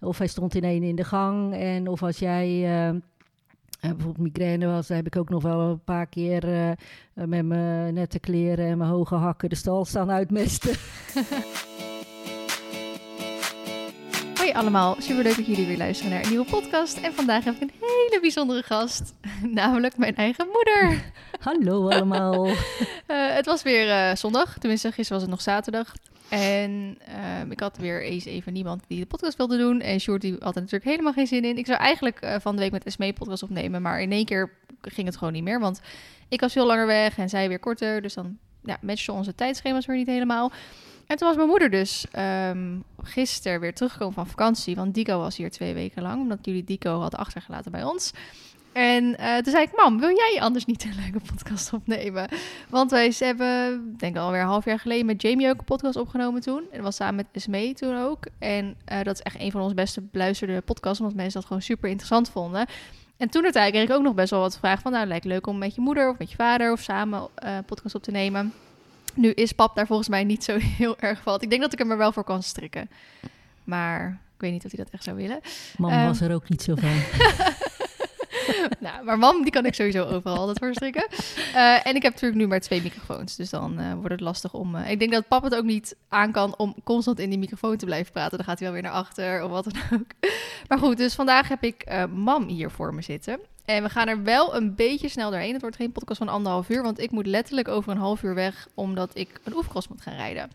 Of hij stond in één in de gang. En of als jij uh, bijvoorbeeld migraine was, heb ik ook nog wel een paar keer uh, met mijn nette kleren en mijn hoge hakken de stal staan uitmesten. Hoi allemaal, super leuk dat jullie weer luisteren naar een nieuwe podcast. En vandaag heb ik een hele bijzondere gast, namelijk mijn eigen moeder. Hallo allemaal. uh, het was weer zondag, tenminste gisteren was het nog zaterdag. En uh, ik had weer eens even niemand die de podcast wilde doen. En Short had er natuurlijk helemaal geen zin in. Ik zou eigenlijk uh, van de week met Esmee podcast opnemen. Maar in één keer ging het gewoon niet meer. Want ik was veel langer weg en zij weer korter. Dus dan ja, matchten onze tijdschema's weer niet helemaal. En toen was mijn moeder dus um, gisteren weer teruggekomen van vakantie. Want Dico was hier twee weken lang. Omdat jullie Dico hadden achtergelaten bij ons. En uh, toen zei ik, mam, wil jij anders niet een leuke podcast opnemen? Want wij hebben, denk ik alweer een half jaar geleden, met Jamie ook een podcast opgenomen toen. En dat was samen met Esmee toen ook. En uh, dat is echt een van onze beste beluisterde podcasts, omdat mensen dat gewoon super interessant vonden. En toen uiteindelijk kreeg ik ook nog best wel wat vragen van, nou, lijkt leuk om met je moeder of met je vader of samen uh, podcast op te nemen. Nu is pap daar volgens mij niet zo heel erg van. Ik denk dat ik hem er wel voor kan strikken. Maar ik weet niet of hij dat echt zou willen. Mam was er ook niet zo van. nou, maar mam, die kan ik sowieso overal altijd voor strikken. Uh, en ik heb natuurlijk nu maar twee microfoons. Dus dan uh, wordt het lastig om... Uh, ik denk dat pap het ook niet aan kan om constant in die microfoon te blijven praten. Dan gaat hij wel weer naar achter of wat dan ook. maar goed, dus vandaag heb ik mam hier voor me zitten. En we gaan er wel een beetje snel doorheen. Het wordt geen podcast van anderhalf uur, want ik moet letterlijk over een half uur weg, omdat ik een oefencross moet gaan rijden.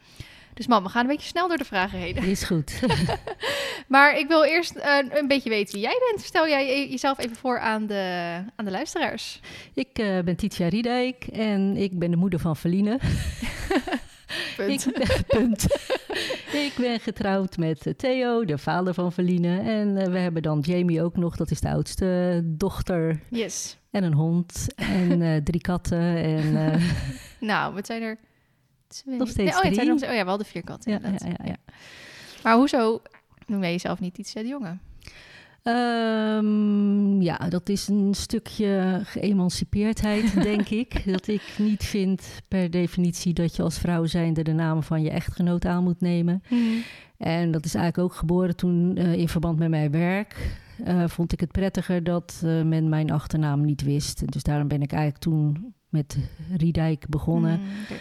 Dus mam, we gaan een beetje snel door de vragen heen. Is goed. maar ik wil eerst uh, een beetje weten wie jij bent. Stel jij jezelf even voor aan de, aan de luisteraars. Ik uh, ben Titia Riedijk en ik ben de moeder van Feline. punt. Ik ben, punt. ik ben getrouwd met Theo, de vader van Feline. En uh, we hebben dan Jamie ook nog, dat is de oudste dochter. Yes. En een hond en drie katten. En, nou, wat zijn er? Twee. Nog steeds nee, oh, drie. nog, oh ja, we hadden vier katten. Ja, ja, ja, ja. Maar hoezo noem jij jezelf niet iets de jongen? Um, ja, dat is een stukje geëmancipeerdheid, denk ik. Dat ik niet vind per definitie dat je als vrouw zijnde de namen van je echtgenoot aan moet nemen. Mm. En dat is eigenlijk ook geboren toen uh, in verband met mijn werk. Uh, vond ik het prettiger dat uh, men mijn achternaam niet wist. Dus daarom ben ik eigenlijk toen met Riedijk begonnen. Mm, okay.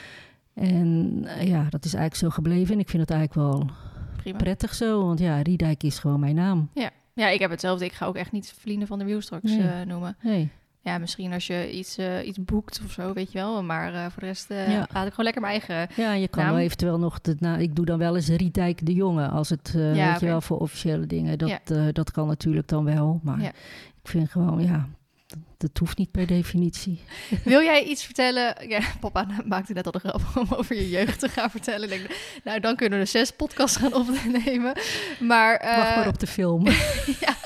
En uh, ja, dat is eigenlijk zo gebleven. En ik vind het eigenlijk wel Prima. prettig zo. Want ja, Riedijk is gewoon mijn naam. Ja. ja, ik heb hetzelfde. Ik ga ook echt niet Verliezen van de Wiel straks Nee. uh, noemen. Nee. Ja, misschien als je iets, uh, iets boekt of zo, weet je wel. Maar uh, voor de rest Ja. laat ik gewoon lekker mijn eigen... Ja, je kan Naam? wel eventueel nog... De, nou, ik doe dan wel eens Riedijk de Jonge. Als het, Ja, weet je wel, voor officiële dingen. Dat, Ja. eh, dat kan natuurlijk dan wel. Maar ik vind gewoon, ja... Dat, hoeft niet per definitie. Wil jij iets vertellen? Ja, papa maakte net al de grap om over je jeugd te gaan vertellen. Denk, nou, dan kunnen we zes podcasts gaan opnemen. Maar, eh, Wacht maar op de film. ja,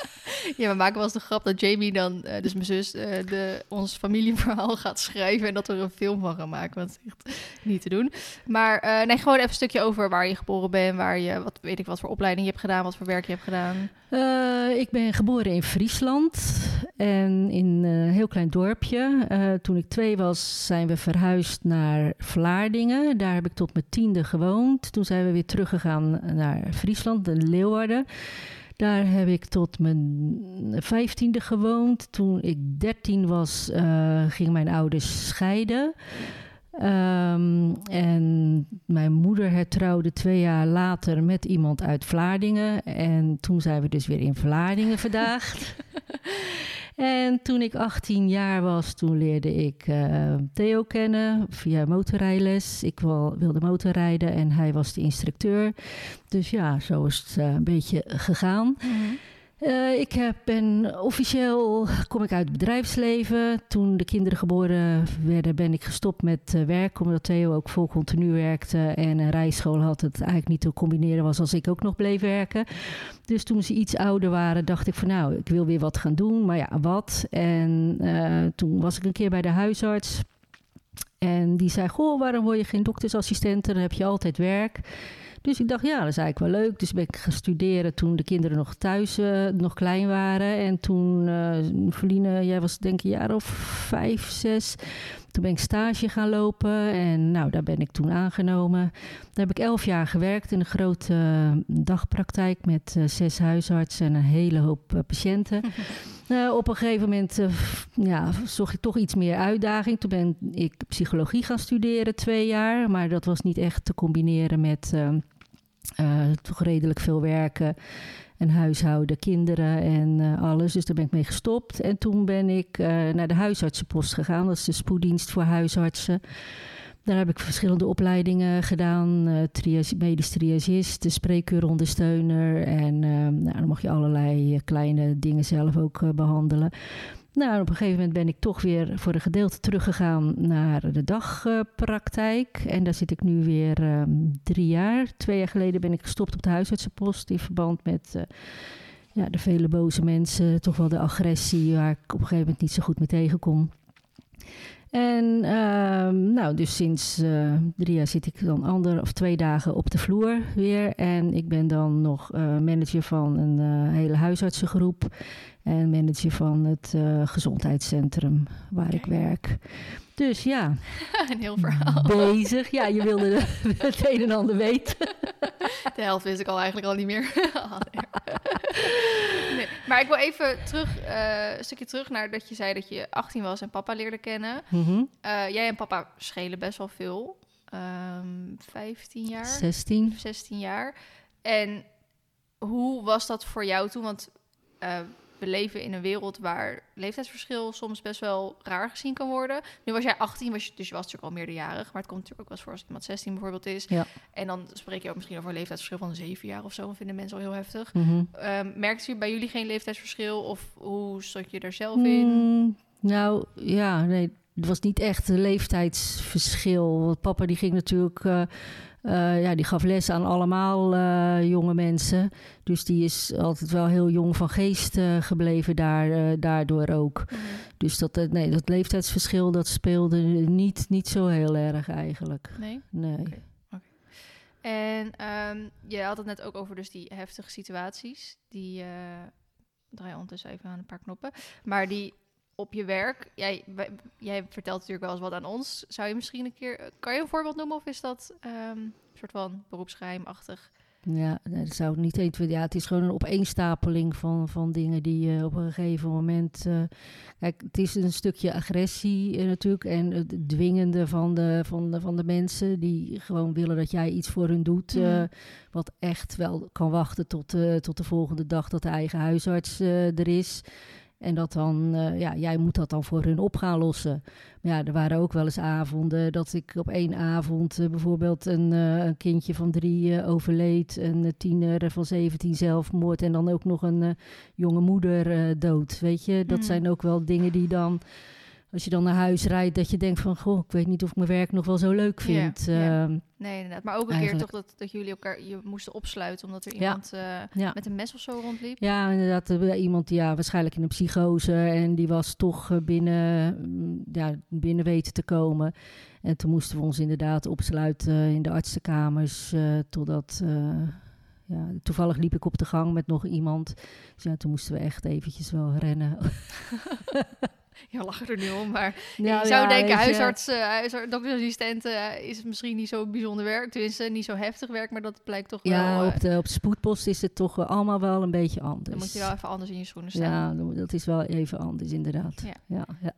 ja, we maken wel eens de grap dat Jamie dan, eh, dus mijn zus, eh, de, ons familieverhaal gaat schrijven en dat we er een film van gaan maken. Want dat is echt niet te doen. Maar eh, nee, gewoon even een stukje over waar je geboren bent, waar je, wat weet ik, wat voor opleiding je hebt gedaan, wat voor werk je hebt gedaan. Ik ben geboren in Friesland en in een heel klein dorpje. Toen ik twee was, zijn we verhuisd naar Vlaardingen. Daar heb ik tot mijn tiende gewoond. Toen zijn we weer teruggegaan naar Friesland, de Leeuwarden. Daar heb ik tot mijn vijftiende gewoond. Toen ik dertien was, eh, gingen mijn ouders scheiden. Ehm, en mijn moeder hertrouwde twee jaar later met iemand uit Vlaardingen. En toen zijn we dus weer in Vlaardingen verdaagd. En toen ik 18 jaar was, toen leerde ik eh, Theo kennen via motorrijles. Ik wil, wilde motorrijden en hij was de instructeur. Dus ja, zo is het eh, een beetje gegaan. Uh, ik ben officieel kom ik uit het bedrijfsleven. Toen de kinderen geboren werden, ben ik gestopt met uh, werk. Omdat Theo ook vol continu werkte en een rijschool had. Het eigenlijk niet te combineren was als ik ook nog bleef werken. Dus toen ze iets ouder waren, dacht ik van nou, ik wil weer wat gaan doen. Maar ja, wat? En uh, toen was ik een keer bij de huisarts. En die zei, goh, waarom word je geen doktersassistent? Dan heb je altijd werk. Dus ik dacht, ja, dat is eigenlijk wel leuk. Dus ben ik gaan studeren toen de kinderen nog thuis, uh, nog klein waren. En toen, uh, Verline, jij was denk ik een jaar of vijf, zes. Toen ben ik stage gaan lopen en nou, daar ben ik toen aangenomen. Daar heb ik elf jaar gewerkt in een grote dagpraktijk met zes huisartsen en een hele hoop patiënten. Op een gegeven moment ja, zocht ik toch iets meer uitdaging. Toen ben ik psychologie gaan studeren, twee jaar. Maar dat was niet echt te combineren met uh, toch redelijk veel werken. En huishouden, kinderen en alles. Dus daar ben ik mee gestopt. En toen ben ik naar de huisartsenpost gegaan. Dat is de spoeddienst voor huisartsen. Daar heb ik verschillende opleidingen gedaan. Uh, trias, medisch triagist, de spreekuurondersteuner. En uh, nou, dan mag je allerlei kleine dingen zelf ook behandelen. Nou, op een gegeven moment ben ik toch weer voor een gedeelte teruggegaan naar de dagpraktijk. en daar zit ik nu weer um, drie jaar. Twee jaar geleden ben ik gestopt op de huisartsenpost in verband met ja, de vele boze mensen. Toch wel de agressie waar ik op een gegeven moment niet zo goed mee tegenkom. En uh, nou, dus sinds uh, drie jaar zit ik dan ander of twee dagen op de vloer weer. En ik ben dan nog uh, manager van een hele huisartsengroep. En manager van het gezondheidscentrum waar okay. ik werk. Dus ja. Een heel verhaal. Bezig. Ja, je wilde de, het een en ander weten. De helft wist ik al eigenlijk al niet meer. Nee. Maar ik wil even terug, uh, een stukje terug naar dat je zei dat je 18 was en papa leerde kennen. Mm -hmm. uh, jij en papa schelen best wel veel. Um, 15 jaar? 16. 16 jaar. En hoe was dat voor jou toen? Want uh, we leven in een wereld waar leeftijdsverschil soms best wel raar gezien kan worden. Nu was jij 18, was je, dus je was natuurlijk al meerderjarig. Maar het komt natuurlijk ook wel eens voor als iemand 16 bijvoorbeeld is. Ja. En dan spreek je ook misschien over een leeftijdsverschil van 7 jaar of zo. Dat vinden mensen al heel heftig. Mm -hmm. um, merkte je bij jullie geen leeftijdsverschil? Of hoe zat je er zelf in? Mm, nou, ja, nee. Het was niet echt een leeftijdsverschil. Want papa die ging natuurlijk... Uh, uh, ja, die gaf les aan allemaal uh, jonge mensen. Dus die is altijd wel heel jong van geest uh, gebleven daar, daardoor ook. Mhm. Mm. Dus dat, nee, dat leeftijdsverschil dat speelde niet, niet zo heel erg eigenlijk. Nee? Nee. Okay. Okay. En um, je had het net ook over dus die heftige situaties. Die, draai ondertussen even aan een paar knoppen. Maar die op je werk, jij, jij vertelt natuurlijk wel eens wat aan ons. Zou je misschien een keer, kan je een voorbeeld noemen of is dat um, een soort van beroepsgeheimachtig? Ja, dat zou ik niet even. Ja, het is gewoon een opeenstapeling van, van dingen die je op een gegeven moment. Uh, kijk, het is een stukje agressie uh, natuurlijk. En het dwingende van de, van, de, van de mensen die gewoon willen dat jij iets voor hun doet. Mm. Uh, wat echt wel kan wachten tot, tot de volgende dag dat de eigen huisarts er is. En dat dan, uh, ja, jij moet dat dan voor hun op gaan lossen. Maar ja, er waren ook wel eens avonden dat ik op één avond uh, bijvoorbeeld een, uh, een, kindje van drie overleed, een tiener van 17 zelfmoord en dan ook nog een jonge moeder dood. Weet je, dat mm. zijn ook wel dingen die dan als je dan naar huis rijdt, dat je denkt van... goh, ik weet niet of ik mijn werk nog wel zo leuk vind. Ja, ja. Uh, nee, inderdaad. Maar ook een eigenlijk. keer toch dat, dat jullie elkaar je moesten opsluiten... omdat er iemand ja. Uh, ja. met een mes of zo rondliep? Ja, inderdaad. Er iemand ja, waarschijnlijk in een psychose... en die was toch binnen, ja, binnen weten te komen. En toen moesten we ons inderdaad opsluiten in de artsenkamers... Uh, totdat... ja, toevallig liep ik op de gang met nog iemand. Dus ja, toen moesten we echt eventjes wel rennen. Ja, lachen er nu om, maar ja, je zou ja, denken, huisarts, uh, huisarts, doktersassistenten uh, is het misschien niet zo bijzonder werk, tenminste niet zo heftig werk, maar dat blijkt toch ja, wel... Ja, op, de, op de spoedpost is het toch allemaal wel een beetje anders. Dan moet je wel even anders in je schoenen staan. Ja, dat is wel even anders inderdaad. Ja. Ja,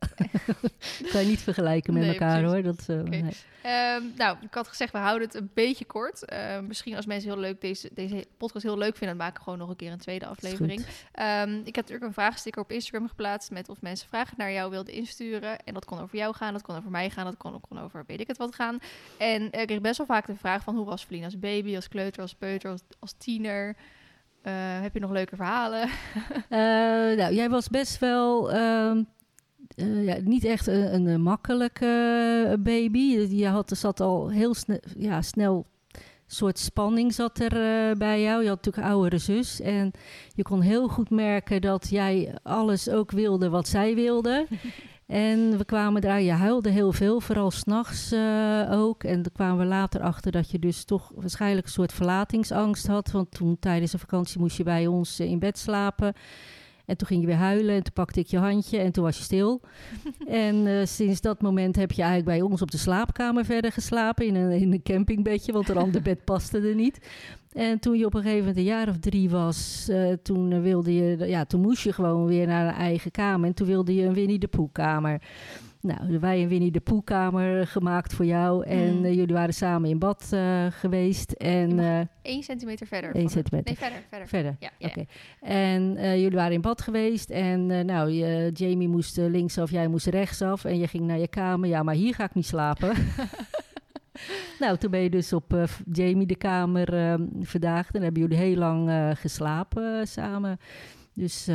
kan je niet vergelijken met nee, elkaar precies. hoor. Dat, uh, okay. nee. um, nou, ik had gezegd, we houden het een beetje kort. misschien als mensen heel leuk deze, deze podcast heel leuk vinden, dan maken we gewoon nog een keer een tweede aflevering. Um, ik heb natuurlijk een vraagsticker op Instagram geplaatst met of mensen vragen naar jou wilde insturen. En dat kon over jou gaan, dat kon over mij gaan, dat kon ook kon over weet ik het wat gaan. En ik kreeg best wel vaak de vraag van hoe was Feline als baby, als kleuter, als peuter, als, tiener? Uh, heb je nog leuke verhalen? uh, nou, jij was best wel... Uh, uh, ja, niet echt een, een makkelijke baby. Je had, zat al heel snel, ja, snel soort spanning zat er uh, bij jou. Je had natuurlijk een oudere zus. En je kon heel goed merken dat jij alles ook wilde wat zij wilde. En we kwamen daar, je huilde heel veel, vooral s'nachts uh, ook. En dan kwamen we later achter dat je dus toch waarschijnlijk een soort verlatingsangst had. Want toen tijdens de vakantie moest je bij ons in bed slapen. En toen ging je weer huilen en toen pakte ik je handje en toen was je stil. en uh, sinds dat moment heb je eigenlijk bij ons op de slaapkamer verder geslapen in een, in een campingbedje, want een ander bed paste er niet. En toen je op een gegeven moment een jaar of drie was, uh, toen, wilde je, ja, toen moest je gewoon weer naar een eigen kamer. En toen wilde je een Winnie de Pooh kamer. Nou, wij een Winnie de Poelkamer gemaakt voor jou. En mm. uh, jullie waren samen in bad uh, geweest. En, uh, Eén centimeter verder. Eén centimeter. Nee, verder. Verder. verder. Ja, ja. En jullie waren in bad geweest. En nou, je, Jamie moest linksaf, jij moest rechtsaf. En je ging naar je kamer. Ja, maar hier ga ik niet slapen. nou, toen ben je dus op Jamie de kamer verdaagd. En hebben jullie heel lang geslapen samen. Dus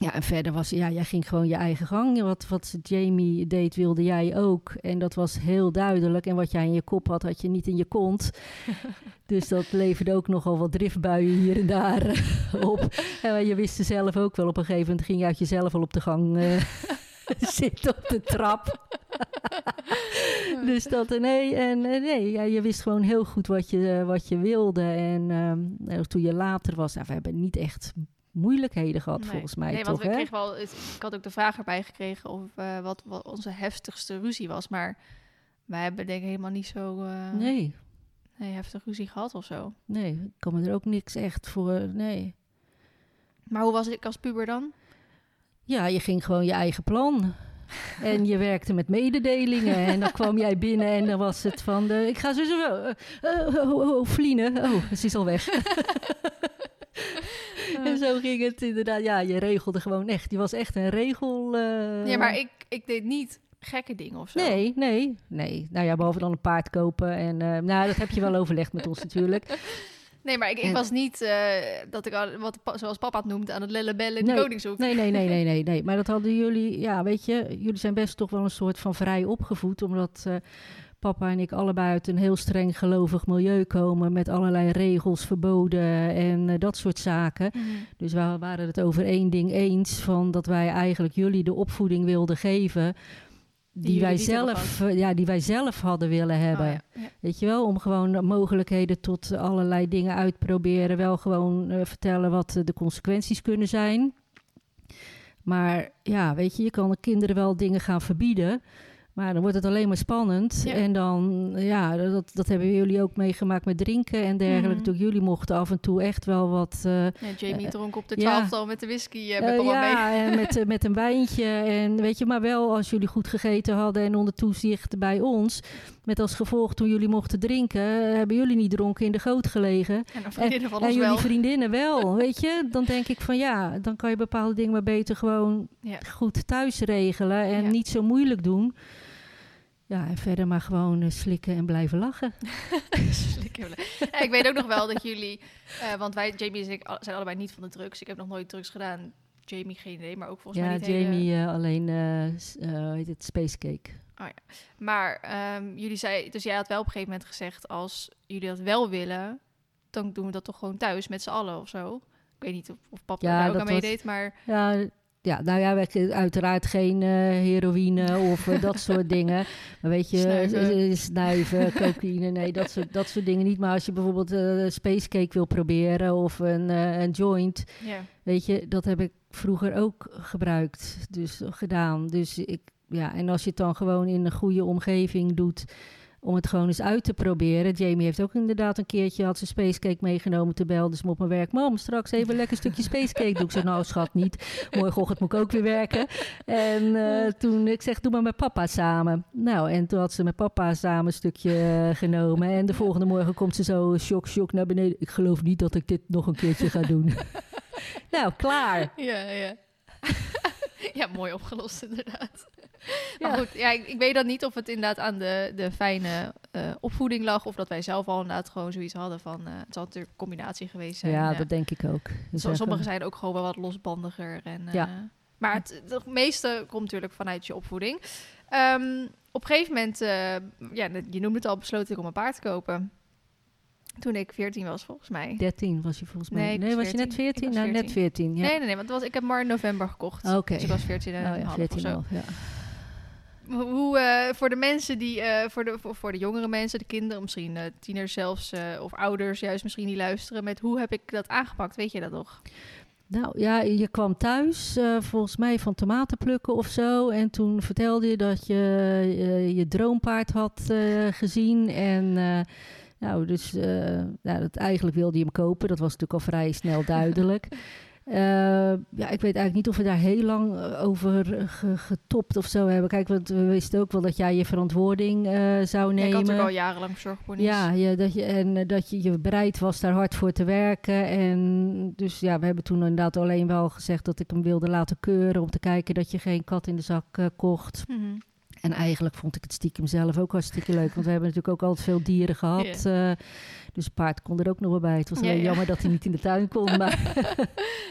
ja, en verder was, ja, jij ging gewoon je eigen gang. Wat, wat Jamie deed, wilde jij ook. En dat was heel duidelijk. En wat jij in je kop had, had je niet in je kont. dus dat leverde ook nogal wat driftbuien hier en daar op. En je wist zelf ook wel, op een gegeven moment ging je uit jezelf al op de gang uh, zitten op de trap. dus dat, nee, en nee, ja, je wist gewoon heel goed wat je, wat je wilde. En um, toen je later was, nou, we hebben niet echt moeilijkheden gehad, volgens mij. Nee, want we kregen wel. ik had ook de vraag erbij gekregen of uh, wat, wat onze heftigste ruzie was. Maar wij hebben denk ik helemaal niet zo. Uh, nee. Nee, heftig ruzie gehad of zo. Nee, ik kan me er ook niks echt voor. Nee. Maar hoe was ik als puber dan? Ja, je ging gewoon je eigen plan. En je werkte met mededelingen. En dan kwam jij binnen en dan was het van... De, ik ga zo zo... Uh, oh, oh, Vliene. Oh, ze is al weg. en zo ging het inderdaad. Ja, je regelde gewoon echt. Je was echt een regel. Uh... Ja, maar ik, ik deed niet gekke dingen of zo. Nee, nee, nee. Nou ja, behalve dan een paard kopen. En uh, nou, dat heb je wel overlegd met ons natuurlijk. Nee, maar ik, ik was niet uh, dat ik, al, wat, zoals papa het noemt, aan het lellebellen in nee, de koningshoek. Nee, nee, nee, nee, nee, nee. Maar dat hadden jullie, ja, weet je, jullie zijn best toch wel een soort van vrij opgevoed. Omdat uh, papa en ik allebei uit een heel streng gelovig milieu komen met allerlei regels, verboden en uh, dat soort zaken. Mm -hmm. Dus we waren het over één ding eens van dat wij eigenlijk jullie de opvoeding wilden geven. Die, die wij, zelf, ja, die wij zelf hadden willen hebben. Oh, ja. Ja. Weet je wel, om gewoon mogelijkheden tot allerlei dingen uitproberen. Wel gewoon uh, vertellen wat de consequenties kunnen zijn. Maar ja, weet je, je kan de kinderen wel dingen gaan verbieden. Maar dan wordt het alleen maar spannend. Ja. En dan, ja, dat, dat hebben jullie ook meegemaakt met drinken en dergelijke. Mm -hmm. Jullie mochten af en toe echt wel wat... Uh, ja, Jamie uh, dronk op de twaalfde met de whisky uh, met Ja, mee. en met, met een wijntje. En weet je, maar wel als jullie goed gegeten hadden en onder toezicht bij ons. Met als gevolg, toen jullie mochten drinken, hebben jullie niet dronken in de goot gelegen. En, vriendinnen en, en jullie wel. vriendinnen wel, weet je. Dan denk ik van ja, dan kan je bepaalde dingen maar beter gewoon ja. goed thuis regelen. En niet zo moeilijk doen. Ja, en verder maar gewoon uh, slikken en blijven lachen. Slikken. ja, ik weet ook nog wel dat jullie, uh, want wij, Jamie en ik, al- zijn allebei niet van de drugs. Ik heb nog nooit drugs gedaan. Jamie geen idee, maar ook volgens ja, mij niet Jamie hele... uh, alleen, heet het, Space Cake. Oh, ja. Maar um, jullie zei, dus jij had wel op een gegeven moment gezegd, als jullie dat wel willen, dan doen we dat toch gewoon thuis met z'n allen of zo. Ik weet niet of, of papa Ja, daar ook aan meedeed, maar Ja, ja, nou ja, uiteraard geen eh, heroïne of eh, dat soort dingen. Maar weet je, Snuiven. eh, snuiven, cocaïne, nee, dat soort, dat soort dingen niet. Maar als je bijvoorbeeld eh space cake wil proberen of een, een joint, ja. weet je, dat heb ik vroeger ook gebruikt, dus gedaan. Dus ik, ja, en als je het dan gewoon in een goede omgeving doet, om het gewoon eens uit te proberen. Jamie heeft ook inderdaad een keertje, had ze spacecake meegenomen te ze me op mijn werk. Mam, straks even een lekker stukje spacecake. Doe ik zeg, nou schat, niet. Morgenochtend moet ik ook weer werken. En eh, toen, ik zeg, doe maar met papa samen. Nou, en toen had ze met papa samen een stukje eh, genomen. En de volgende morgen komt ze zo shock, shock naar beneden. Ik geloof niet dat ik dit nog een keertje ga doen. nou, klaar. Ja, ja. ja, mooi opgelost inderdaad. Ja. Maar goed, ja, ik, ik weet dan niet of het inderdaad aan de, de fijne eh, opvoeding lag... of dat wij zelf al inderdaad gewoon zoiets hadden van... eh, het zal natuurlijk een combinatie geweest zijn. Ja, eh. dat denk ik ook. Dus Sommigen zijn ook gewoon wel wat losbandiger. En, Ja. Maar het, het meeste komt natuurlijk vanuit je opvoeding. Ehm, op een gegeven moment, ja, je noemde het al, besloot ik om een paard te kopen. Toen ik 14 was, volgens mij. 13 was je volgens mij. Nee, was je net 14. 14? Ik was Nou, net 14, ja. Nee, nee, nee, want het was, ik heb maar in november gekocht. Oké. Dus ik was 14 en Oh ja, half 14 of zo. half, ja. Hoe eh, voor de mensen die, eh, voor, de, voor, voor de jongere mensen, de kinderen, misschien eh, tieners zelfs, of ouders juist misschien die luisteren, met hoe heb ik dat aangepakt? Weet je dat nog? Nou ja, je kwam thuis volgens mij van tomaten plukken of zo. En toen vertelde je dat je je droompaard had gezien. En nou, dus nou, dat, eigenlijk wilde je hem kopen. Dat was natuurlijk al vrij snel duidelijk. Eh, ja, ik weet eigenlijk niet of we daar heel lang eh, over eh, ge- getopt of zo hebben. Kijk, want we wisten ook wel dat jij je verantwoording zou Ja, ik had nemen. natuurlijk al jarenlang verzorgponies. Ja, ja dat je, en dat je, je bereid was daar hard voor te werken. En dus ja, we hebben toen inderdaad alleen wel gezegd dat ik hem wilde laten keuren. Om te kijken dat je geen kat in de zak kocht. Mhm. En eigenlijk vond ik het stiekem zelf ook hartstikke leuk. Want we hebben natuurlijk ook altijd veel dieren gehad. eh, dus paard kon er ook nog wel bij. Het was alleen ja. jammer dat hij niet in de tuin kon. Maar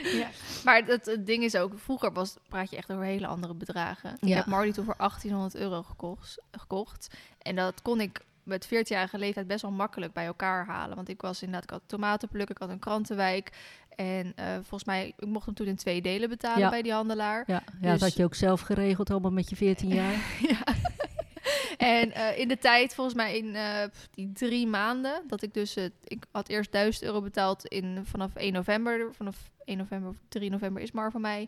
ja. Maar het, het ding is ook, vroeger was, praat je echt over hele andere bedragen. Ik heb Marley toen voor 1800 euro gekocht, gekocht. En dat kon ik met 14-jarige leeftijd best wel makkelijk bij elkaar halen. Want ik was inderdaad, ik had tomaten plukken, ik had een krantenwijk. En eh, volgens mij, ik mocht hem toen in twee delen betalen Ja. bij die handelaar. ja, ja, dat Dus- had je ook zelf geregeld, allemaal met je 14 jaar. ja. En eh, in de tijd, volgens mij in eh, die drie maanden, dat ik dus, ik had eerst 1000 euro betaald in, vanaf 1 november. Vanaf 1 november of 3 november is maar voor mij.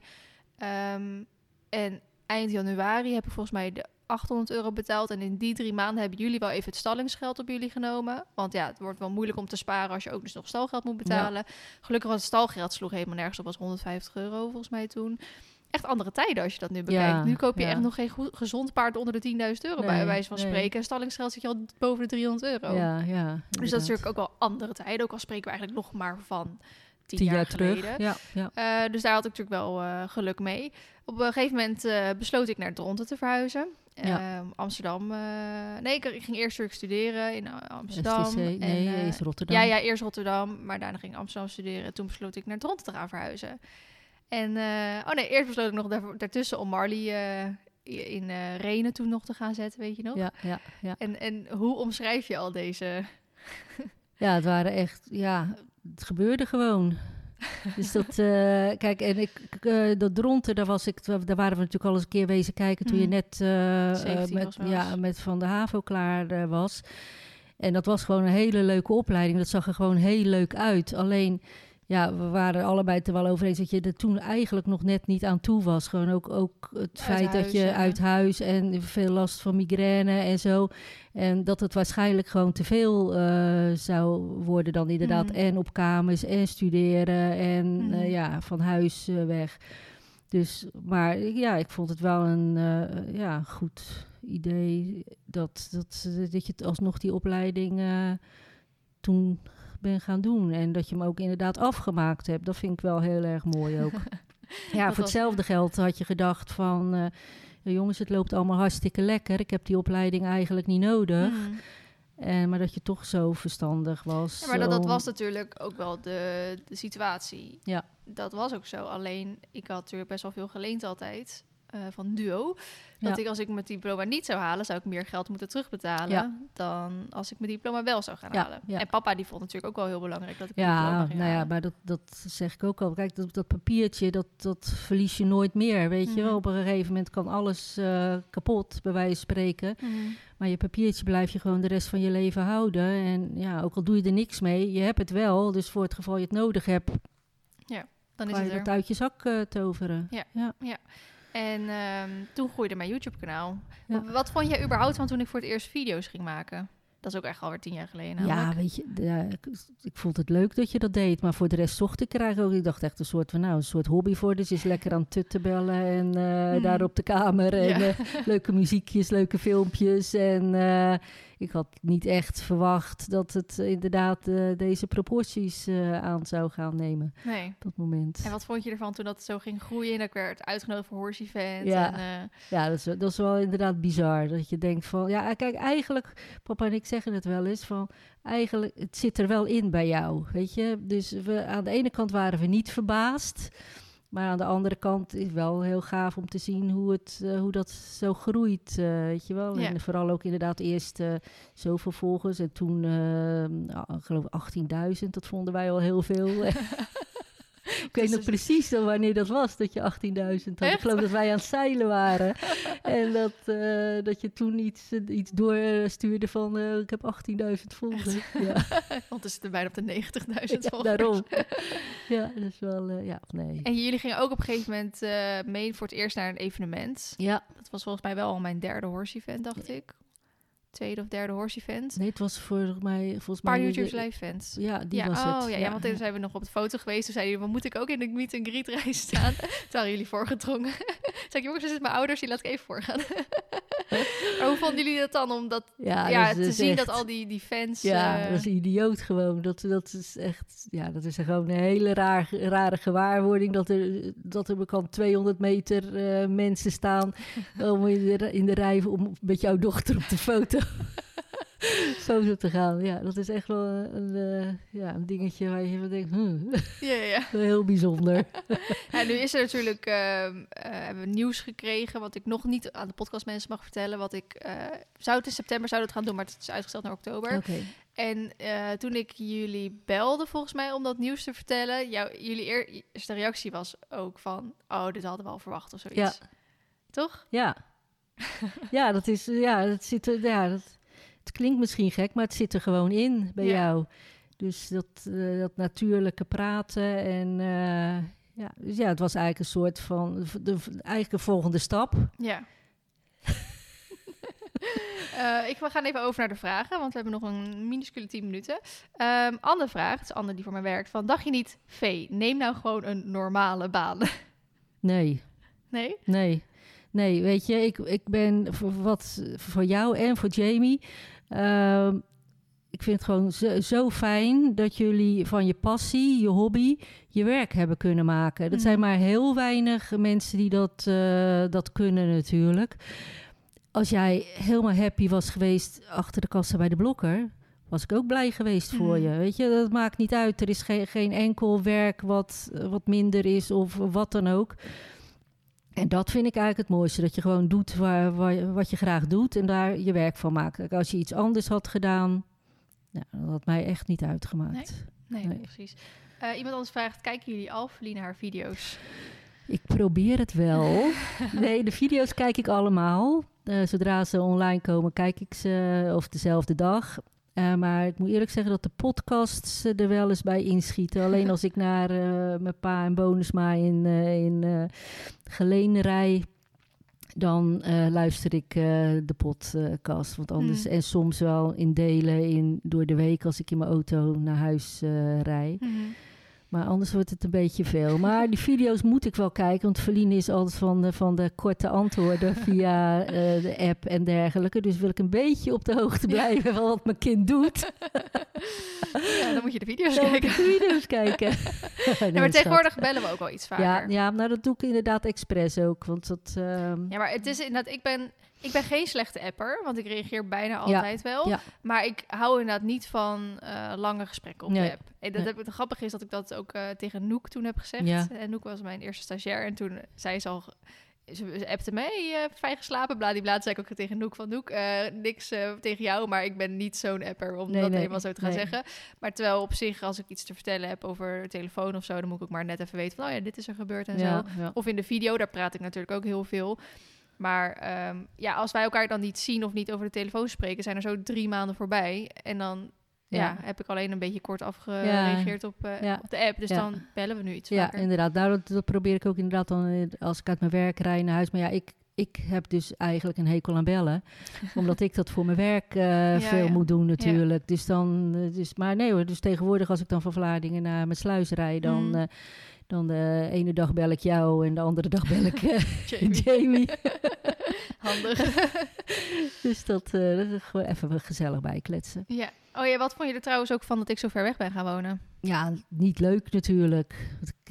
Ehm, en eind januari heb ik volgens mij de 800 euro betaald. En in die drie maanden hebben jullie wel even het stallingsgeld op jullie genomen. Want ja, het wordt wel moeilijk om te sparen als je ook dus nog stalgeld moet betalen. Gelukkig was het stalgeld sloeg helemaal nergens op, was 150 euro volgens mij toen. Echt andere tijden als je dat nu bekijkt. Ja, nu koop je ja. echt nog geen goed, gezond paard onder de 10.000 euro bij wijze van nee. spreken. En stallingsgeld zit je al boven de 300 euro. Ja, ja. dus dat is natuurlijk ook wel andere tijden. Ook al spreken we eigenlijk nog maar van 10, Tien jaar, jaar geleden. terug. Ja, ja. Eh, dus daar had ik natuurlijk wel eh, geluk mee. Op een gegeven moment eh, besloot ik naar Dronten te verhuizen. Ja. Ehm, Amsterdam. nee, ik, ik ging eerst natuurlijk studeren in Amsterdam. STC, nee, en, is Rotterdam. ja, ja, eerst Rotterdam, maar daarna ging ik Amsterdam studeren. Toen besloot ik naar Dronten te gaan verhuizen. En, oh nee, eerst besloot ik nog daar, daartussen om Marley in eh Renen toen nog te gaan zetten, weet je nog? Ja, ja, ja. En, en hoe omschrijf je al deze... Ja, het waren echt, ja, het gebeurde gewoon. Dus dat, eh, kijk, en ik, eh, dat dronten, daar, was ik, daar waren we natuurlijk al eens een keer wezen kijken toen je Mhm. net 17 met, ja, met Van de HAVO klaar was. En dat was gewoon een hele leuke opleiding. Dat zag er gewoon heel leuk uit. Alleen, ja, we waren allebei het er wel over eens dat je er toen eigenlijk nog net niet aan toe was. Gewoon ook, ook het Uit feit dat je ja. uit huis en veel last van migraine en zo. En dat het waarschijnlijk gewoon te veel eh, zou worden dan inderdaad. Mhm. En op kamers en studeren en Mhm. eh, ja, van huis eh, weg. Dus, maar ja, ik vond het wel een ja, goed idee dat, dat, dat je het alsnog die opleiding toen ben gaan doen. En dat je hem ook inderdaad afgemaakt hebt. Dat vind ik wel heel erg mooi ook. ja, was- voor hetzelfde geld had je gedacht van... eh, jongens, het loopt allemaal hartstikke lekker. Ik heb die opleiding eigenlijk niet nodig. Mhm. En, maar dat je toch zo verstandig was. Ja, maar dat, dat was natuurlijk ook wel de, de situatie. Ja. Dat was ook zo. Alleen, ik had natuurlijk best wel veel geleend altijd eh, van Duo. Dat Ja. ik als ik mijn diploma niet zou halen, zou ik meer geld moeten terugbetalen Ja. dan als ik mijn diploma wel zou gaan Ja, halen. ja. En papa die vond natuurlijk ook wel heel belangrijk dat ik mijn Ja, diploma ging nou ja, halen. maar dat, dat zeg ik ook al. Kijk, dat, dat papiertje, dat, dat verlies je nooit meer. Weet je Mhm. wel, op een gegeven moment kan alles eh, kapot, bij wijze van spreken. Mhm. Maar je papiertje blijf je gewoon de rest van je leven houden. En ja, ook al doe je er niks mee, je hebt het wel. Dus voor het geval je het nodig hebt, Dan is het je er. dat uit je zak eh, toveren. En ehm, toen groeide mijn YouTube-kanaal. Ja. Wat vond jij überhaupt van toen ik voor het eerst video's ging maken? Dat is ook echt alweer tien jaar geleden. Ja, namelijk. weet je, ja, ik, ik vond het leuk dat je dat deed. Maar voor de rest zocht ik er eigenlijk ook. Ik dacht echt een soort van, nou, een soort hobby voor. Dus is lekker aan het bellen en Hmm. daar op de kamer. En Ja. eh, leuke muziekjes, leuke filmpjes. En eh, ik had niet echt verwacht dat het inderdaad eh, deze proporties eh, aan zou gaan nemen. Nee. Op dat moment. En wat vond je ervan toen dat zo ging groeien en ik werd uitgenodigd voor Horse Event? Ja. En, eh, Ja, dat is, dat is wel inderdaad bizar. Dat je denkt van, ja, kijk, eigenlijk, papa en ik zeggen het wel eens, van eigenlijk, het zit er wel in bij jou, weet je. Dus we, aan de ene kant waren we niet verbaasd, maar aan de andere kant is wel heel gaaf om te zien hoe, het, eh, hoe dat zo groeit, eh, weet je wel. Ja. En vooral ook inderdaad eerst eh, zoveel volgers en toen, eh, nou, ik geloof 18.000, dat vonden wij al heel veel. ik weet nog precies wanneer dat was, dat je 18.000 had. Ik geloof dat wij aan het zeilen waren. en dat, uh, dat je toen iets, iets doorstuurde van, uh, ik heb 18.000 volgers. Ja. Want is er bijna op de 90.000 volgers. daarom. ja, dat is wel, uh, ja, nee. En jullie gingen ook op een gegeven moment mee voor het eerst naar een evenement. Ja. Dat was volgens mij wel al mijn derde horse event, dacht ik tweede of derde horse event. Nee, het was voor mij volgens mij... YouTube live events. Ja, die ja, was oh, het. Ja, ja, want toen zijn we nog op het foto geweest. Toen zeiden jullie, moet ik ook in de meet and greet rij staan? toen waren jullie voorgedrongen. zei ik, jongens, is het mijn ouders, die laat ik even voorgaan. maar hoe vonden jullie dat dan? Om dat, ja, ja te zien dat al die, die fans... Ja, uh... dat is idioot gewoon. Dat, dat is echt... Ja, dat is gewoon een hele raar, rare gewaarwording. Dat er, dat er kan 200 meter uh, mensen staan om in de, in de rij om met jouw dochter op de foto. zo te gaan. Ja, dat is echt wel een, uh, ja, een dingetje waar je van denkt, hmm. ja, ja. heel bijzonder. ja, nu is er natuurlijk, uh, uh, hebben we nieuws gekregen, wat ik nog niet aan de podcast mensen mag vertellen. Wat ik, zou het in september zouden het gaan doen, maar het is uitgesteld naar oktober. Okay. En toen ik jullie belde, volgens mij, om dat nieuws te vertellen, jou, jullie eerste reactie was ook van, oh, dit hadden we al verwacht of zoiets. Ja. Toch? Ja. ja, dat is, ja, dat zit, ja, dat het klinkt misschien gek, maar het zit er gewoon in bij jou. Dus dat, uh, dat natuurlijke praten en uh, ja, dus ja, het was eigenlijk een soort van de, eigenlijk een volgende stap. Ja. uh, ik, we gaan even over naar de vragen, want we hebben nog een minuscule 10 minuten. Um, andere vraag, het is Anne die voor mij werkt. Van, dacht je niet, Vee, neem nou gewoon een normale baan? Nee. Nee? Nee. Nee, weet je, ik, ik ben voor, wat, voor jou en voor Jamie. Uh, ik vind het gewoon zo, zo, fijn dat jullie van je passie, je hobby, je werk hebben kunnen maken. Dat zijn mhm. maar heel weinig mensen die dat, uh, dat kunnen natuurlijk. Als jij helemaal happy was geweest achter de kassa bij de blokker, was ik ook blij geweest voor mhm. je. Weet je, dat maakt niet uit. Er is geen, geen enkel werk wat, wat minder is of wat dan ook. En dat vind ik eigenlijk het mooiste. Dat je gewoon doet waar, waar, wat je graag doet en daar je werk van maakt. Als je iets anders had gedaan, nou, dat had mij echt niet uitgemaakt. Nee, nee, precies. Uh, iemand anders vraagt, kijken jullie al naar haar video's? Ik probeer het wel. nee, de video's kijk ik allemaal. Uh, zodra ze online komen, kijk ik ze of dezelfde dag. Uh, maar ik moet eerlijk zeggen dat de podcasts er wel eens bij inschieten. Alleen als ik naar uh, mijn pa en bonusma in, in Geleen rij, dan luister ik de podcast. Want anders, mm. en soms wel in delen in, door de week als ik in mijn auto naar huis rij. Mm. Maar anders wordt het een beetje veel. Maar die video's moet ik wel kijken. Want Feline is altijd van de, van de korte antwoorden via uh, de app en dergelijke. Dus wil ik een beetje op de hoogte blijven van wat mijn kind doet. Ja, dan moet je de video's dan kijken. de video's kijken. nee, maar tegenwoordig bellen we ook wel iets vaker. Ja, ja nou dat doe ik inderdaad expres ook. Want dat, uh... Ja, maar het is inderdaad... Ik ben ik ben geen slechte apper, want ik reageer bijna altijd wel. Maar ik hou inderdaad niet van uh, lange gesprekken op de app. En dat heb, het grappige is dat ik dat ook uh, tegen Noek toen heb gezegd. En Noek was mijn eerste stagiair. En toen zei ze al ze appte mee, uh, fijn geslapen, bladibla. Zei ik ook tegen Noek van Noek, uh, niks uh, tegen jou, maar ik ben niet zo'n apper om dat nee, eenmaal zo te gaan zeggen. Maar terwijl op zich, als ik iets te vertellen heb over telefoon of zo, dan moet ik ook maar net even weten van, oh ja, dit is er gebeurd en zo. Of in de video, daar praat ik natuurlijk ook heel veel. Maar um, ja, als wij elkaar dan niet zien of niet over de telefoon spreken, zijn er zo drie maanden voorbij. En dan ja. heb ik alleen een beetje kort afgereageerd op, uh, ja. op de app. Dus dan bellen we nu iets Ja, inderdaad. Nou, dat, dat, probeer ik ook inderdaad dan eh, als ik uit mijn werk rijd naar huis. Maar ja, ik, ik heb dus eigenlijk een hekel aan bellen. omdat ik dat voor mijn werk uh, veel moet doen natuurlijk. Dus dan, dus, maar nee hoor, dus tegenwoordig als ik dan van Vlaardingen naar mijn sluis rijd, dan... Mm. Dan de ene dag bel ik jou en de andere dag bel ik uh, Jamie. Jamie. Handig. dus dat, uh, dat is gewoon even gezellig bijkletsen. Ja. Oh ja, wat vond je er trouwens ook van dat ik zo ver weg ben gaan wonen? Ja, niet leuk natuurlijk.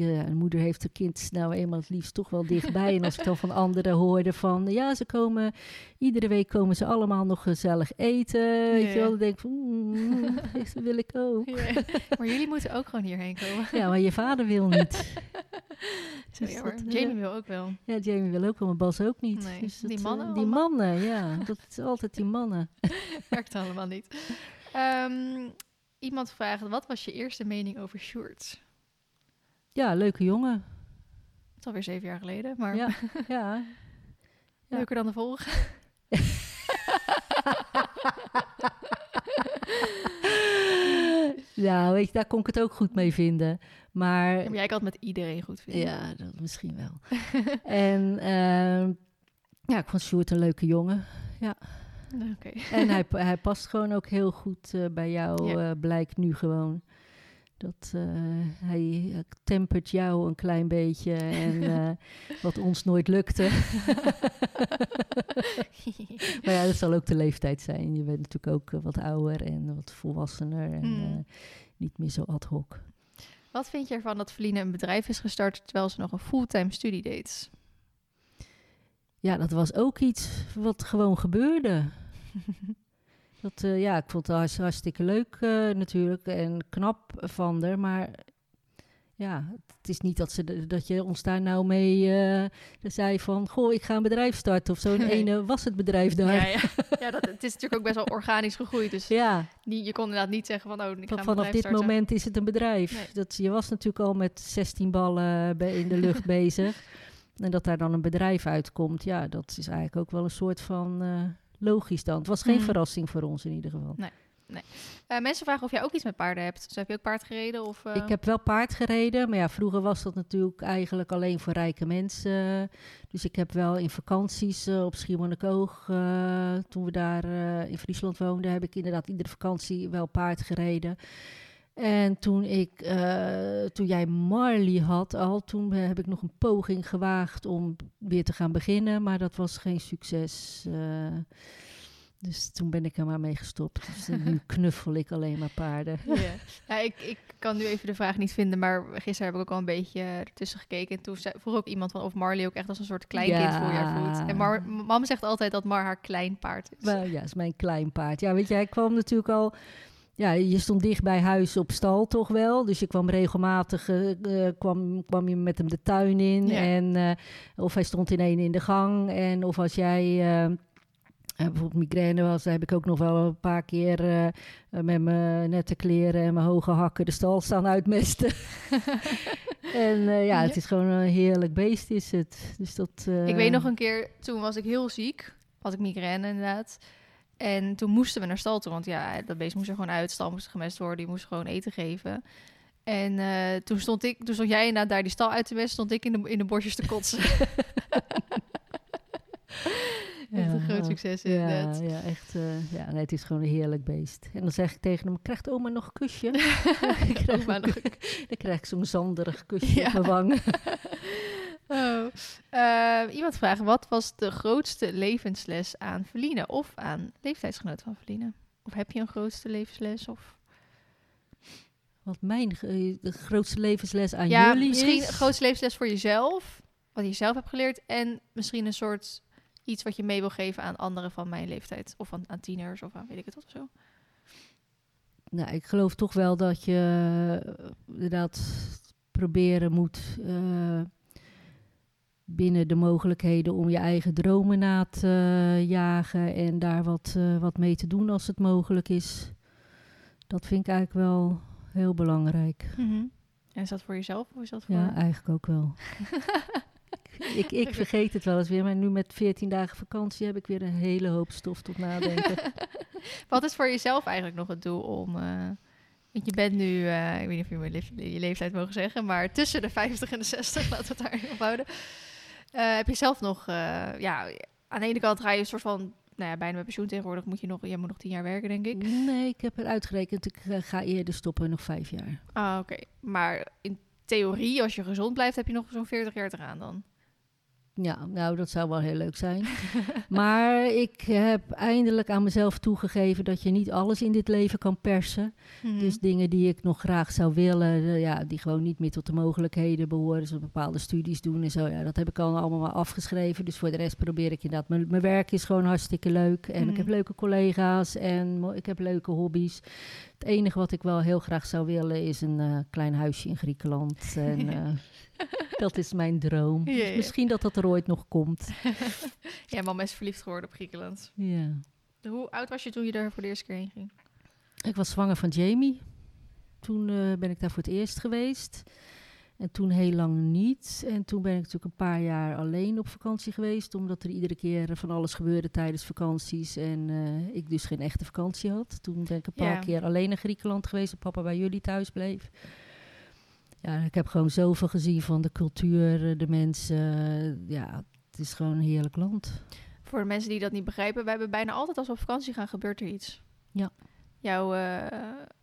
Uh, moeder heeft haar kind nou eenmaal het liefst toch wel dichtbij. en als ik dan van anderen hoorde van... ja, ze komen... iedere week komen ze allemaal nog gezellig eten. Weet je wel, dan denk ik van... Mm, dat wil ik ook. Maar jullie moeten ook gewoon hierheen komen. ja, maar je vader wil niet. dus dat, Jamie wil ook wel. Ja, Jamie wil ook wel, maar Bas ook niet. Nee. Dus die mannen uh, Die mannen, ja. Dat is altijd die mannen. Werkt allemaal niet. Um, iemand vraagt, wat was je eerste mening over shorts? Ja, leuke jongen. Het is alweer zeven jaar geleden, maar Ja, ja. ja. leuker dan de vorige. Ja, weet je, daar kon ik het ook goed mee vinden. Maar Ja, maar jij kan het met iedereen goed vinden. ja, dat misschien wel. en ehm, ja, ik vond Sjoerd een leuke jongen. Oké. En hij, hij past gewoon ook heel goed eh, bij jou, Ja. eh, blijkt nu gewoon. Dat eh, hij tempert jou een klein beetje en eh, wat ons nooit lukte. maar ja, dat zal ook de leeftijd zijn. Je bent natuurlijk ook eh, wat ouder en wat volwassener en Mm. eh, niet meer zo ad hoc. Wat vind je ervan dat Feline een bedrijf is gestart terwijl ze nog een fulltime studie deed? Ja, dat was ook iets wat gewoon gebeurde. Dat, eh, ja, ik vond het hartst- hartstikke leuk eh, natuurlijk en knap van haar. Maar ja, het is niet dat, ze, de- dat je ons daar nou mee eh, zei van... Goh, ik ga een bedrijf starten of zo. Nee. ene was het bedrijf daar. Ja, ja. ja dat, het is natuurlijk ook best wel organisch gegroeid. Dus Ja, die, je kon inderdaad niet zeggen van, oh, ik van- vanaf dit starten. moment is het een bedrijf. Nee. Dat, je was natuurlijk al met 16 ballen in de lucht bezig. En dat daar dan een bedrijf uitkomt, ja, dat is eigenlijk ook wel een soort van logisch dan. Het was geen Mhm. verrassing voor ons in ieder geval. Eh, mensen vragen of jij ook iets met paarden hebt. Dus heb je ook paard gereden? Of, eh, Ik heb wel paard gereden, maar ja, vroeger was dat natuurlijk eigenlijk alleen voor rijke mensen. Dus ik heb wel in vakanties eh, op Schiermonnikoog, toen we daar in Friesland woonden, heb ik inderdaad iedere vakantie wel paard gereden. En toen, ik, eh, toen jij Marley had al, toen heb ik nog een poging gewaagd om weer te gaan beginnen, maar dat was geen succes. eh. dus toen ben ik er maar mee gestopt. Dus nu knuffel ik alleen maar paarden. Ja. Ik, ik kan nu even de vraag niet vinden, maar gisteren heb ik ook al een beetje ertussen gekeken. En toen vroeg ook iemand van of Marley ook echt als een soort kleinkind Ja. voor jou voelt. En Mar, mam zegt altijd dat Mar haar klein paard is. Wel, ja, is mijn klein paard. Ja, weet je, hij kwam natuurlijk al... Ja, je stond dicht bij huis op stal toch wel. Dus je kwam regelmatig, eh, eh, kwam, kwam je met hem de tuin in. Ja. En, eh, of hij stond in een in de gang. En of als jij... bijvoorbeeld migraine was, heb ik ook nog wel een paar keer met mijn nette kleren en mijn hoge hakken de stal staan uitmesten. en ja, het is gewoon een heerlijk beest is het. Dus dat, Ik weet nog een keer, toen was ik heel ziek. Had ik migraine inderdaad. En toen moesten we naar stal toe. Want ja, dat beest moest er gewoon uit. Stal moest gemest worden. Die moest gewoon eten geven. En eh, toen stond ik, toen stond jij inderdaad daar die stal uit te mesten. Stond ik in de, in de bosjes te kotsen. Echt een groot succes Ja, inderdaad. ja echt. eh, ja, nee, het is gewoon een heerlijk beest. En dan zeg ik tegen hem, krijgt oma nog een kusje? ik krijg nog dan ik zo'n zanderig kusje Ja. op mijn wang. Eh, iemand vraagt, wat was de grootste levensles aan Feline? Of aan leeftijdsgenoten van Feline? Of heb je een grootste levensles? Of... Wat mijn eh, de grootste levensles aan ja, jullie misschien is... een grootste levensles voor jezelf. Wat je zelf hebt geleerd. En misschien een soort iets wat je mee wil geven aan anderen van mijn leeftijd. Of aan, aan tieners of aan weet ik het wat of zo. Nou, ik geloof toch wel dat je eh, inderdaad proberen moet binnen de mogelijkheden om je eigen dromen na te eh, jagen en daar wat, eh, wat mee te doen als het mogelijk is. Dat vind ik eigenlijk wel heel belangrijk. En is dat voor jezelf of is dat voor... Ja, eigenlijk ook wel. ik, ik vergeet het wel eens weer, maar nu met 14 dagen vakantie heb ik weer een hele hoop stof tot nadenken. Wat is voor jezelf eigenlijk nog het doel om... eh, want je bent nu, ik weet niet of je mijn je leeftijd mogen zeggen, maar tussen de 50 en de 60, laten we het daar op houden. Eh, heb je zelf nog, eh, ja, aan de ene kant ga je een soort van, nou ja, bijna met pensioen tegenwoordig moet je nog, jij moet nog tien jaar werken, denk ik. nee, ik heb het uitgerekend. Ik eh, ga eerder stoppen, nog vijf jaar. Ah, oké. Maar in theorie, als je gezond blijft, heb je nog zo'n 40 jaar te gaan dan. Ja, nou, dat zou wel heel leuk zijn. maar ik heb eindelijk aan mezelf toegegeven dat je niet alles in dit leven kan persen. Mhm. Dus dingen die ik nog graag zou willen, eh, ja, die gewoon niet meer tot de mogelijkheden behoren. Dus bepaalde studies doen en zo. Ja, dat heb ik al allemaal maar afgeschreven. Dus voor de rest probeer ik inderdaad. Mijn, mijn werk is gewoon hartstikke leuk. En Mhm. ik heb leuke collega's en ik heb leuke hobby's. Het enige wat ik wel heel graag zou willen is een eh, klein huisje in Griekenland. En eh, dat is mijn droom. Ja, Dus misschien dat dat er ooit nog komt. ja, mama is verliefd geworden op Griekenland. Ja. Hoe oud was je toen je daar voor de eerste keer heen ging? Ik was zwanger van Jamie. Toen eh, ben ik daar voor het eerst geweest. En toen heel lang niet. En toen ben ik natuurlijk een paar jaar alleen op vakantie geweest. Omdat er iedere keer van alles gebeurde tijdens vakanties. En eh, ik dus geen echte vakantie had. Toen ben ik een paar Ja. keer alleen in Griekenland geweest. En papa bij jullie thuis bleef. Ja, ik heb gewoon zoveel gezien van de cultuur, de mensen. Ja, het is gewoon een heerlijk land. Voor de mensen die dat niet begrijpen, wij hebben bijna altijd als we op vakantie gaan, gebeurt er iets. Ja. Jouw eh,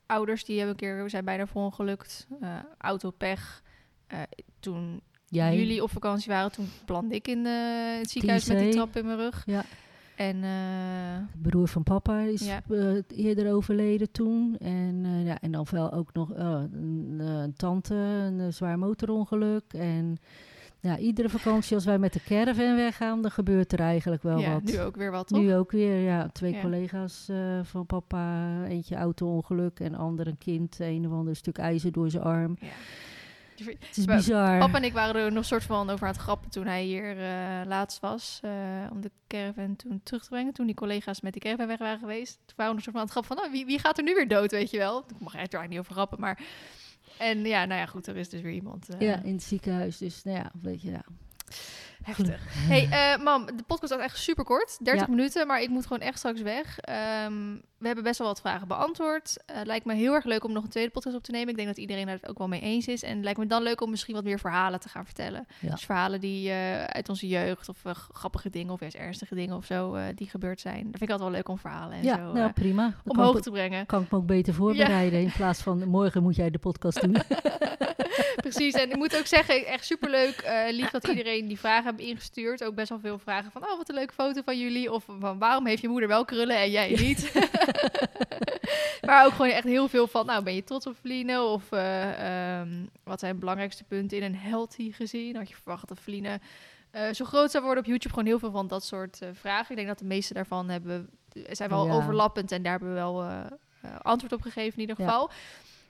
ouders die hebben een keer zijn bijna verongelukt. eh autopech. Eh toen Jij? jullie op vakantie waren, toen belandde ik in eh, het ziekenhuis met die trap in mijn rug. Ja. En eh, De broer van papa is Ja. eerder overleden toen. En, ja, en dan wel ook nog eh, een, een tante, een zwaar motorongeluk. En ja, iedere vakantie als wij met de caravan weggaan, dan gebeurt er eigenlijk wel ja, wat. nu ook weer wat, toch? Nu ook weer, ja. Twee Ja. collega's van papa, eentje auto-ongeluk en ander een kind. Een of ander stuk ijzer door zijn arm. Ja. Het is bizar. Papa en ik waren er nog soort van over aan het grappen toen hij hier eh, laatst was. eh, om de caravan toen terug te brengen. Toen die collega's met die caravan weg waren geweest. Toen waren we nog soort van aan het grappen van, oh, wie, wie gaat er nu weer dood, weet je wel? Ik mag er eigenlijk niet over grappen, maar... En ja, nou ja, goed, er is dus weer iemand. eh, Ja, in het ziekenhuis. Dus nou ja, weet je, ja. Heftig. Hey, eh, mam, de podcast was echt super kort. 30 Ja. minuten, maar ik moet gewoon echt straks weg. Ehm, we hebben best wel wat vragen beantwoord. Eh, lijkt me heel erg leuk om nog een tweede podcast op te nemen. Ik denk dat iedereen daar het ook wel mee eens is. En lijkt me dan leuk om misschien wat meer verhalen te gaan vertellen. Ja. Dus verhalen die eh, uit onze jeugd of grappige dingen of juist ernstige dingen of zo die gebeurd zijn. Dat vind ik altijd wel leuk om verhalen en Ja, zo nou prima. Dan omhoog ik- te brengen. kan ik me ook beter voorbereiden. In plaats van morgen moet jij de podcast doen. Precies, en ik moet ook zeggen, echt superleuk. lief dat iedereen die vragen hebben ingestuurd. Ook best wel veel vragen van, oh, wat een leuke foto van jullie. Of van, waarom heeft je moeder wel krullen en jij niet? maar ook gewoon echt heel veel van, nou, ben je trots op Feline? Of eh, ehm, wat zijn de belangrijkste punten in een healthy gezin? Had je verwacht dat Feline eh, zo groot zou worden op YouTube? Gewoon heel veel van dat soort eh, vragen. Ik denk dat de meeste daarvan hebben, zijn wel Ja. overlappend. En daar hebben we wel antwoord op gegeven in ieder Ja.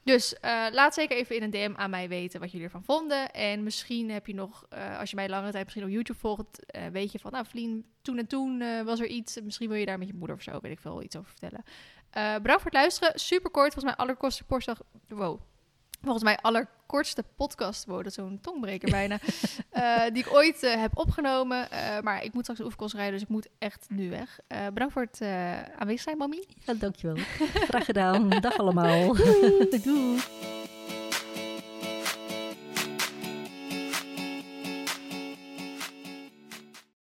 Dus eh, laat zeker even in een DM aan mij weten wat jullie ervan vonden. En misschien heb je nog, eh, als je mij langere tijd misschien op YouTube volgt, eh, weet je van, nou Vlien, toen en toen was er iets. Misschien wil je daar met je moeder of zo, weet ik veel, iets over vertellen. Bedankt voor het luisteren. Super kort, volgens mij allerkortste podcast. Wow. Volgens mij allerkortste podcast, wow, dat is zo'n tongbreker bijna, eh, die ik ooit eh, heb opgenomen. Eh, maar ik moet straks de oefenkos rijden, dus ik moet echt nu weg. Bedankt voor het aanwezig zijn, mami. Ja, dankjewel. Graag gedaan. Dag allemaal. Doei.